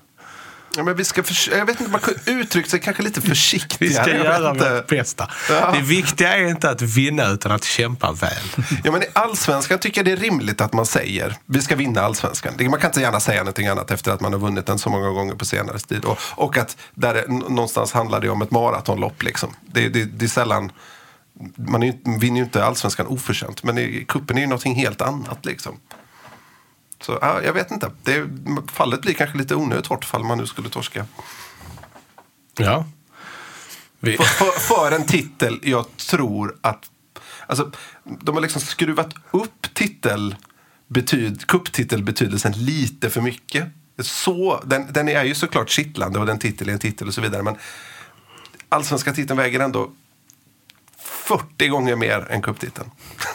Ja, men vi ska förs- jag vet inte, man kunde uttryckt sig kanske lite försiktigare. Vi ska göra vårt bästa. Ja. Det viktiga är inte att vinna utan att kämpa väl. Ja, men I allsvenskan tycker jag det är rimligt att man säger vi ska vinna allsvenskan. Man kan inte gärna säga någonting annat efter att man har vunnit den så många gånger på senare tid. Och, och att där någonstans handlar det om ett maratonlopp. Liksom. Det, det, det är sällan... Man är vinner ju inte allsvenskan oförtjänt. Men i kuppen är ju någonting helt annat. Liksom. Så ja, jag vet inte. Det, fallet blir kanske lite onödigt hårt fall man nu skulle torska. Ja. Vi, För, för, för en titel jag tror att... Alltså, de har liksom skruvat upp titel, betyd, kupptitelbetydelsen lite för mycket. Så, den, den är ju såklart kittlande och den titel är en titel och så vidare. Men allsvenska titeln väger ändå 40 gånger mer än kupptiteln.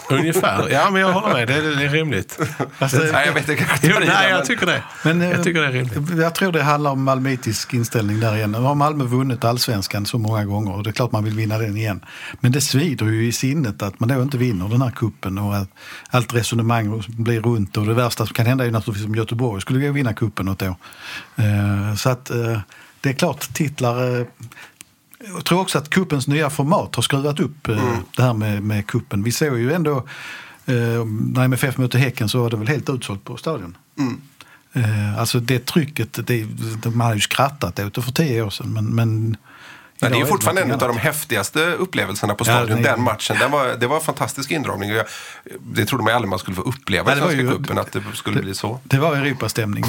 Ungefär. <laughs> Ja, men jag håller med. Det är, det är rimligt. Alltså, Nej, jag vet inte. kanske Jo, det, nej, jag tycker det. Men, eh, jag tycker det är rimligt. Jag tror det handlar om malmöitisk inställning där igen. Nu har Malmö vunnit allsvenskan så många gånger och det är klart man vill vinna den igen. Men det svider ju i sinnet att man då inte vinner den här kuppen och att allt resonemang blir runt och det värsta som kan hända är ju naturligtvis om Göteborg skulle gå vinna kuppen något år. Eh, Så att eh, det är klart titlar jag tror också att kuppens nya format har skruvat upp eh, det här med, med kuppen. Vi såg ju ändå eh, när MFF mötte Häcken så var det väl helt utsålt på stadion. Eh, alltså det trycket, det, det, man har ju skrattat åt det för tio år sedan. Men, men Ja, det är ju fortfarande en av de häftigaste upplevelserna på Ja, stadion, det är- den matchen. Den var, det var en fantastisk indragning. Jag, det trodde man aldrig man skulle få uppleva Ja, i det Svenska ju- cupen, att det skulle bli så. Det var Europastämning.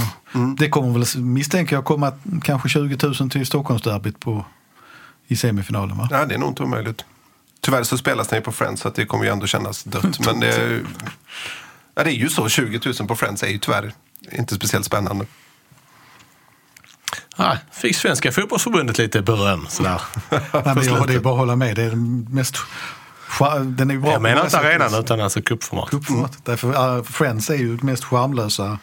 Det kommer väl, misstänker jag, komma kanske 20 000 till Stockholmsderbyt på, i semifinalen va? Ja, det är nog inte omöjligt. Tyvärr så spelas den ju på Friends så att det kommer ju ändå kännas dött. Men det är, <laughs> ja, det är ju så, 20 000 på Friends är ju tyvärr inte speciellt spännande. Ah, fick Svenska fotbollsförbundet lite beröm. Sådär. <laughs> Nej, men jag, det är bara att hålla med. Det är den mest... Den är bra Jag menar inte arenan utan alltså cupformat. Cupformatet. Därför uh, Friends är ju det mest charmlösa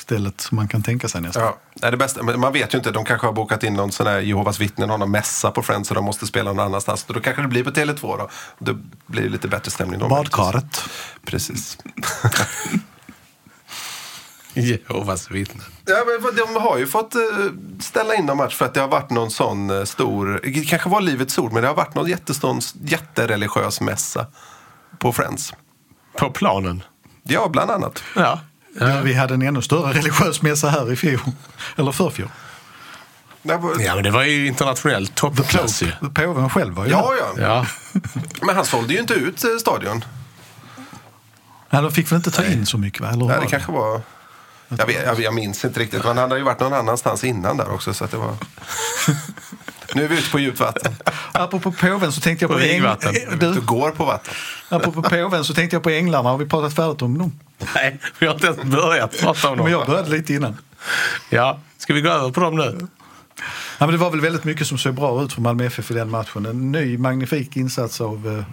publikstället som man kan tänka sig nästan. Ja, det är det bästa. Men man vet ju inte, de kanske har bokat in någon sån här Jehovas vittnen, någon mässa på Friends och de måste spela någon annanstans. Då kanske det blir på Tele2 då. Då blir det lite bättre stämning. då. Badkaret. Precis. <laughs> Jehovas vittnen. Ja, men de har ju fått eh, ställa in någon match för att det har varit någon sån eh, stor, det kanske var Livets Ord, men det har varit någon jättestor, jättereligiös mässa på Friends. På planen. Ja, bland annat. Ja. Ja, Vi hade en ännu större religiös mässa här i fjol. Eller förfjol. Ja, men det var ju internationellt toppklass ju. Påven själv var ju Ja, ja. Ja. Men han sålde ju inte ut eh, stadion. Nej, de fick väl inte ta in så mycket va? Eller Nej, det det? kanske var... Jag, vet, jag, jag minns inte riktigt. Men han hade ju varit någon annanstans innan där också. Så att det var... nu är vi ute på djupt vatten. Apropå påven så tänkte jag På. Eh, Du du, går på vatten. apropå påven så tänkte jag på änglarna. Har vi pratat färdigt om dem? Nej, vi har inte ens börjat prata om Men jag dem. började lite innan. Ja. Ska vi gå över på dem nu? Ja, men det var väl väldigt mycket som såg bra ut för Malmö FF i den matchen. En ny magnifik insats av eh,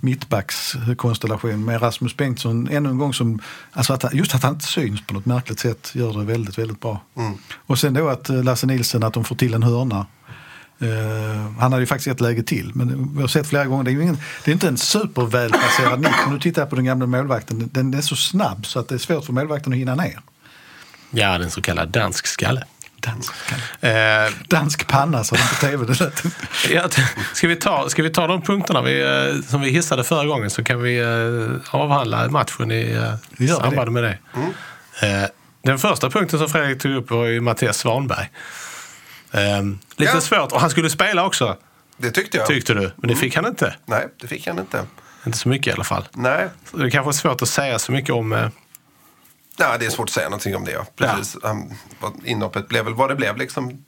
mittbackskonstellation med Rasmus Bengtsson ännu en gång som, alltså att, just att han inte syns på något märkligt sätt gör det väldigt, väldigt bra. Och sen då att eh, Lasse Nilsson, att de får till en hörna. Eh, han hade ju faktiskt ett läge till, men vi har sett flera gånger, det är ju ingen, det är inte en supervälplacerad nick. Men nu tittar på den gamla målvakten, den är så snabb så att det är svårt för målvakten att hinna ner. Ja, den så kallade dansk skalle. Dansk, Eh, dansk panna sa de på tv. Det lät. <laughs> ja, ska, vi ta, ska vi ta de punkterna vi, eh, som vi hissade förra gången så kan vi eh, avhandla matchen i eh, samband med det. Eh, den första punkten som Fredrik tog upp var ju Mattias Svanberg. Eh, lite Ja. svårt. Och han skulle spela också, Det tyckte jag. tyckte du. Men det fick han inte. Nej, det fick han inte. Inte så mycket i alla fall. Nej, Så det kanske är svårt att säga så mycket om... Eh, Nej, det är svårt att säga någonting om det. Ja. Precis. Um, vad- inhoppet blev väl vad det blev. Liksom.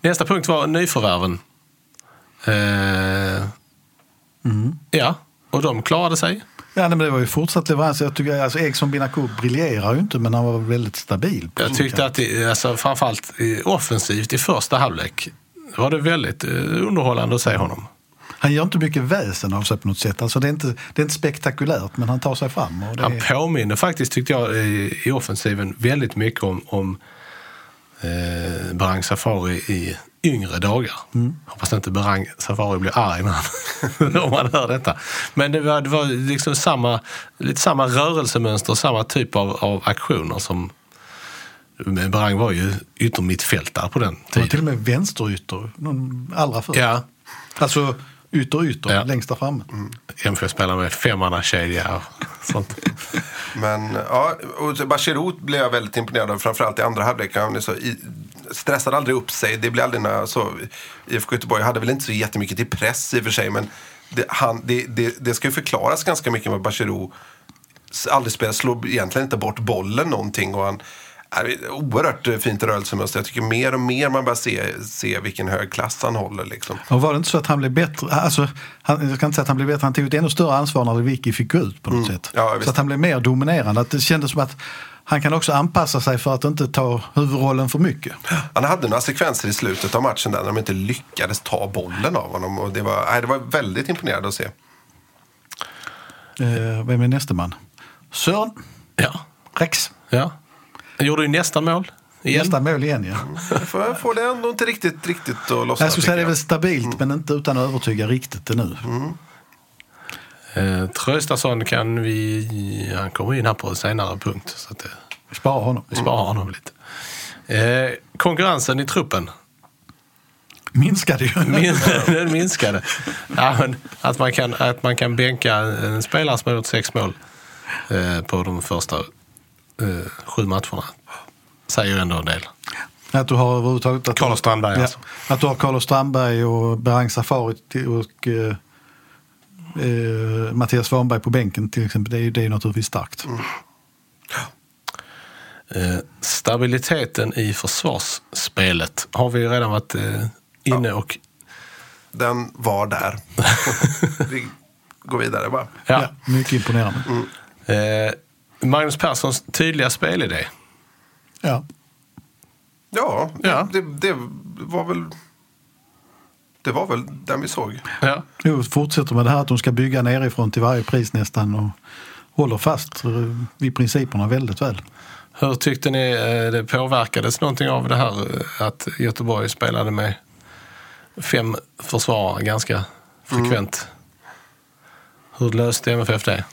Nästa punkt var nyförvärven. Eh, Ja, och de klarade sig. Ja, nej, men det var ju fortsatt leverans. Jag tycker, alltså, Eriksson Binakur briljerar ju inte, men han var väldigt stabil. Jag tyckte att det, alltså, framförallt offensivt i första halvlek var det väldigt eh, underhållande att se honom. Han gör inte mycket väsen av sig på något sätt. Alltså, det, är inte, det är inte spektakulärt, men han tar sig fram. Och det Han påminner faktiskt, tyckte jag, i, i offensiven väldigt mycket om, om eh, Barang Safari i yngre dagar. Hoppas inte Barang Safari blir arg när han, <laughs> om han hör detta. Men det var, det var liksom samma, lite samma rörelsemönster, samma typ av, av aktioner som men Barang var ju yttermittfältare på den han var till tiden. och med vänsterytter, någon allra först. Ja, Alltså ytter-ytter, Ja. längst där framme. MFF spelar med femmannakedja och <laughs> sånt. Men ja, och Bachirou blev jag väldigt imponerad av. Framförallt i andra halvlek. Han är så i, stressade aldrig upp sig. Det blev aldrig några, så, IFK Göteborg hade väl inte så jättemycket till press i och för sig. Men det, han, det, det, det ska ju förklaras ganska mycket med Bachirou aldrig spelar, slår egentligen inte bort bollen någonting. Och han, är oerhört fint rörelsemönster. Jag tycker mer och mer man börjar se, se vilken hög klass han håller. Liksom. Och var det inte så att han blev bättre? Alltså, han, jag ska inte säga att han blev bättre, han tog ett ännu större ansvar när Vicky fick gå ut på något sätt. Ja, så att han blev mer dominerande. Att det kändes som att han kan också anpassa sig för att inte ta huvudrollen för mycket. Han hade några sekvenser i slutet av matchen där de inte lyckades ta bollen av honom. Och det, var, nej, det var väldigt imponerande att se. Eh, vem är nästa man? Sören Ja. Rex. ja. Han gjorde ju nästan mål. Igen. Nästa mål igen ja. Jag får, jag får det ändå inte riktigt, riktigt att lossna. Jag skulle säga det är väl stabilt men inte utan att övertyga riktigt ännu. Eh, Traustason kan vi... Han kommer in här på en senare punkt. Så att det, Vi sparar honom. vi sparar honom lite. Eh, konkurrensen i truppen. Minskade ju. <laughs> Min, den minskade. Ja, att, man kan, att man kan bänka en spelare som har gjort sex mål eh, på de första eh, sju matcherna säger ändå en del. Att du har överhuvudtaget... Att Carlos Strandberg ja, alltså. Att du har Carlos Strandberg och Berang Safari till- och eh, Mattias Svanberg på bänken till exempel. Det är ju det är naturligtvis starkt. Eh, stabiliteten i försvarsspelet har vi ju redan varit eh, inne och... Den var där. <laughs> vi går vidare bara. Ja. Ja. mycket imponerande. Eh, Magnus Perssons tydliga spelidé. Ja. Ja, Ja. Det, det var väl... Det var väl den vi såg. Ja. Jo, fortsätter med det här att de ska bygga nerifrån till varje pris nästan och håller fast vid principerna väldigt väl. Hur tyckte ni eh, det påverkades någonting av det här eh, att Göteborg spelade med fem försvarare ganska frekvent? Hur löste MFF det?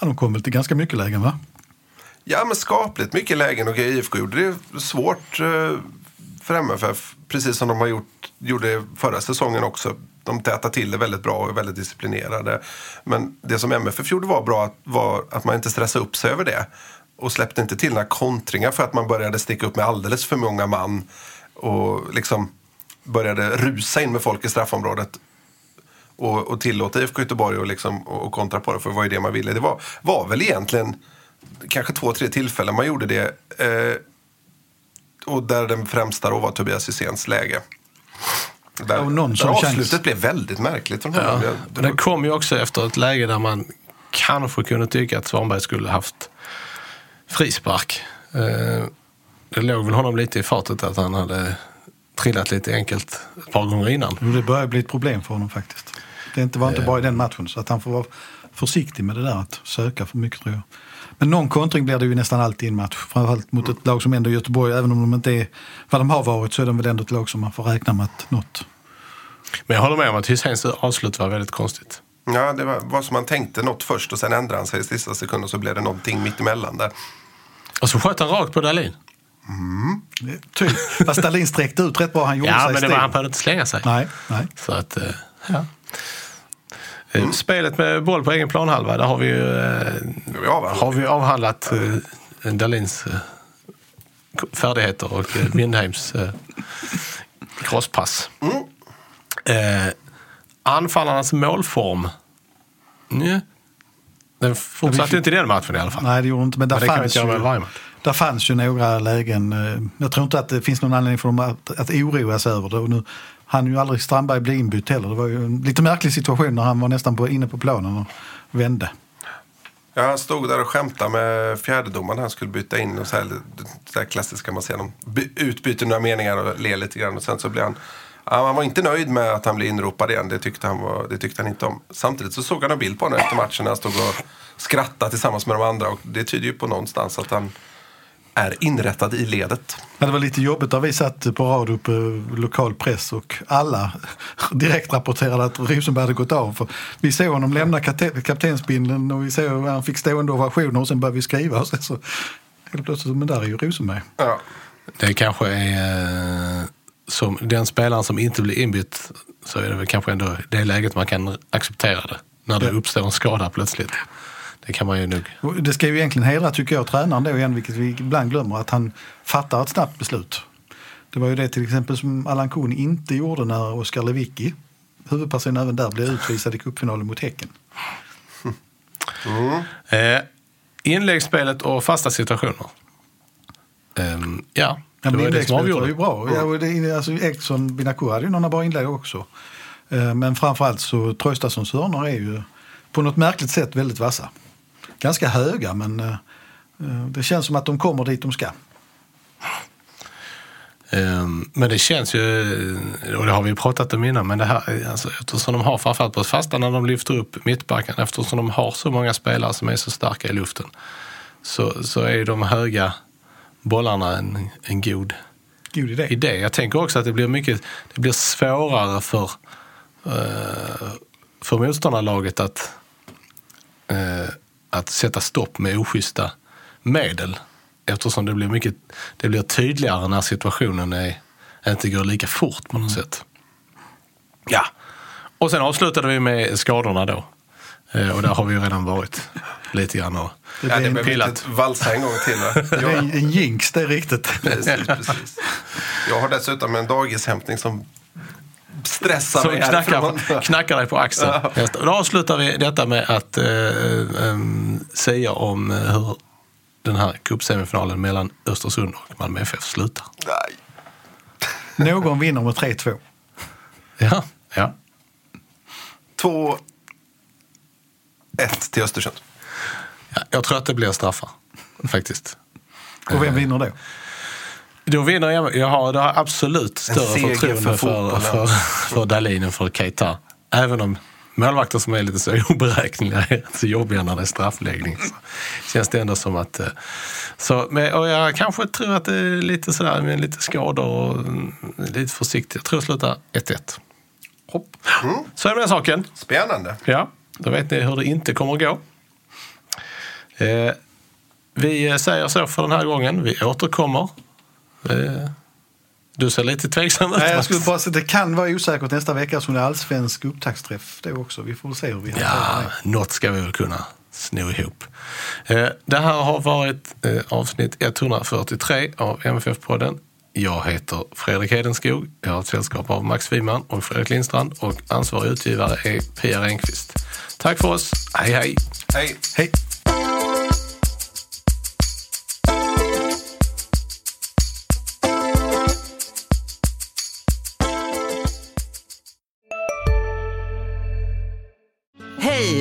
Ja, de kom väl till ganska mycket lägen va? Ja, men skapligt mycket lägen och IFK gjorde det svårt eh, för MFF. Precis som de har gjort, gjorde förra säsongen också. De tätar till det väldigt bra och är väldigt disciplinerade. Men det som MFF gjorde var bra att, var att man inte stressade upp sig över det. Och släppte inte till några kontringar för att man började sticka upp med alldeles för många man. Och liksom började rusa in med folk i straffområdet och, och tillåta IFK Göteborg att liksom, och, och kontra på det, för det var ju det man ville. Det var, var väl egentligen kanske två, tre tillfällen man gjorde det. Eh, och där den främsta då var Tobias Hyséns läge. Där, Och någon där avslutet blev väldigt märkligt från Ja. Men den kom ju också efter ett läge där man kanske kunde tycka att Svanberg skulle haft frispark. Eh, Det låg väl honom lite i fatet att han hade trillat lite enkelt ett par gånger innan. Jo, det börjar bli ett problem för honom faktiskt. Det inte- var inte bara i den matchen så att han får vara försiktig med det där att söka för mycket tror jag. Men någon kontring blir det ju nästan alltid i en match. Framförallt mot ett lag som ändå är Göteborg. Även om de inte är vad de har varit så är de väl ändå ett lag som man får räkna med att något. Men jag håller med om att Hyséns avslut var väldigt konstigt. Ja, det var, var som man tänkte något först och sen ändrade han sig i sista sekund och så blev det någonting mitt emellan där. Och så sköt han rakt på Dahlin. Typ. Fast Dahlin sträckte ut rätt bra. Han gjorde Ja, sig men det var, han behövde inte slänga sig. Nej, nej. Så att, eh, ja. Eh, Spelet med boll på egen planhalva, där har vi ju eh, har vi avhandlat eh, Dahlins eh, färdigheter och eh, Windheims eh, crosspass. Eh, anfallarnas målform. Nja. Den fortsatte ju inte i den matchen i alla fall. Nej, det gjorde inte. Men där Men det kan vi fanns, inte göra där fanns ju några lägen. eh, Jag tror inte att det finns någon anledning för dem att, att oroa sig över det. Och nu han ju aldrig Strandberg bli inbytt heller. Det var ju en lite märklig situation när han var nästan på, inne på planen och vände. Ja, han stod där och skämtade med fjärdedomaren. Han skulle byta in och så här, det där klassiska man ser. De utbyter några meningar och ler lite grann. Och sen så blev han... Han var inte nöjd med att han blev inropad igen. Det tyckte han, var, det tyckte han inte om. Samtidigt så såg han en bild på honom efter matchen när han stod och skrattade tillsammans med de andra. Och det tyder ju på någonstans att han är inrättad i ledet. Men det var lite jobbigt där vi satt på radio på lokal press och alla <laughs> direkt rapporterade att Rosenberg hade gått av. För vi såg honom lämna kaptensbindeln och vi såg hur han fick stående ovationer och sen började vi skriva. Och sen så helt plötsligt, men där är ju Rosenberg. Ja. Det kanske är eh, som den spelaren som inte blir inbytt så är det väl kanske ändå det läget man kan acceptera det. När det Ja. uppstår en skada plötsligt. Det kan man ju nog. Det ska ju egentligen hedra, tycker jag, tränaren då igen, vilket vi ibland glömmer, att han fattar ett snabbt beslut. Det var ju det till exempel som Allan Kuhn inte gjorde när Oskar Lewicki, huvudpersonen även där, blev utvisad i cupfinalen mot Häcken. Eh, inläggsspelet och fasta situationer. Ehm, ja, Ja, det men var det som inläggsspelet var avgjorde. ju bra. Ja, alltså, Binakur hade ju några bra inlägg också. Eh, Men framförallt så Traustatssons hörnor är ju på något märkligt sätt väldigt vassa. Ganska höga men eh, Eh, Det känns som att de kommer dit de ska. Ehm, Men det känns ju, och det har vi pratat om innan, men det här, alltså, eftersom de har framförallt på fasta när de lyfter upp mittbacken, eftersom de har så många spelare som är så starka i luften, så, så är ju de höga bollarna en, en god God idé. idé. Jag tänker också att det blir mycket, det blir svårare för, eh, för motståndarlaget att, att sätta stopp med oschyssta medel. Eftersom det blir, mycket, det blir tydligare när situationen är, inte går lika fort på något sätt. Ja. Och sen avslutade vi med skadorna då. Eh, och där har vi ju redan varit lite grann och Det Ja, det en, pillat. inte valsa en gång till. Va? <laughs> Jag, en jinx, det är riktigt. precis, precis. jag har dessutom en dagishämtning som stressar Som mig knackar, knackar dig på axeln. Nästa. Då avslutar vi detta med att eh, em, säga om eh, hur den här cupsemifinalen mellan Östersund och Malmö FF slutar. Nej. Någon vinner med 3-2. Ja, ja. Två, ett till Östersund. ja jag tror att det blir straffar, faktiskt. Och vem vinner då? Då vinner jag. Jag har, jag har absolut större förtroende för för, för, Dahlin än för Keita. Även om målvakter som är lite så <laughs> oberäkneliga är så jobbiga när det är straffläggning. Så känns det ändå som att... eh, Så, men, och jag kanske tror att det är lite sådär med lite skador och mm, lite försiktigt. Jag tror det slutar 1-1. Hopp. Så är det med den saken. Spännande. Ja, då vet ni hur det inte kommer att gå. Eh, vi säger så för den här gången. Vi återkommer. Du ser lite tveksam ut. Jag skulle bara säga att det kan vara osäkert nästa vecka som det är allsvensk upptaktsträff då också. Vi får väl se hur vi Ja, hanterar det. något ska vi väl kunna sno ihop. Eh, det här har varit eh, avsnitt 143 av MFF-podden. Jag heter Fredrik Hedenskog. Jag har ett sällskap av Max Wiman och Fredrik Lindstrand och ansvarig utgivare är Pia Renqvist. Tack för oss. Hej, hej! Hej. Hej!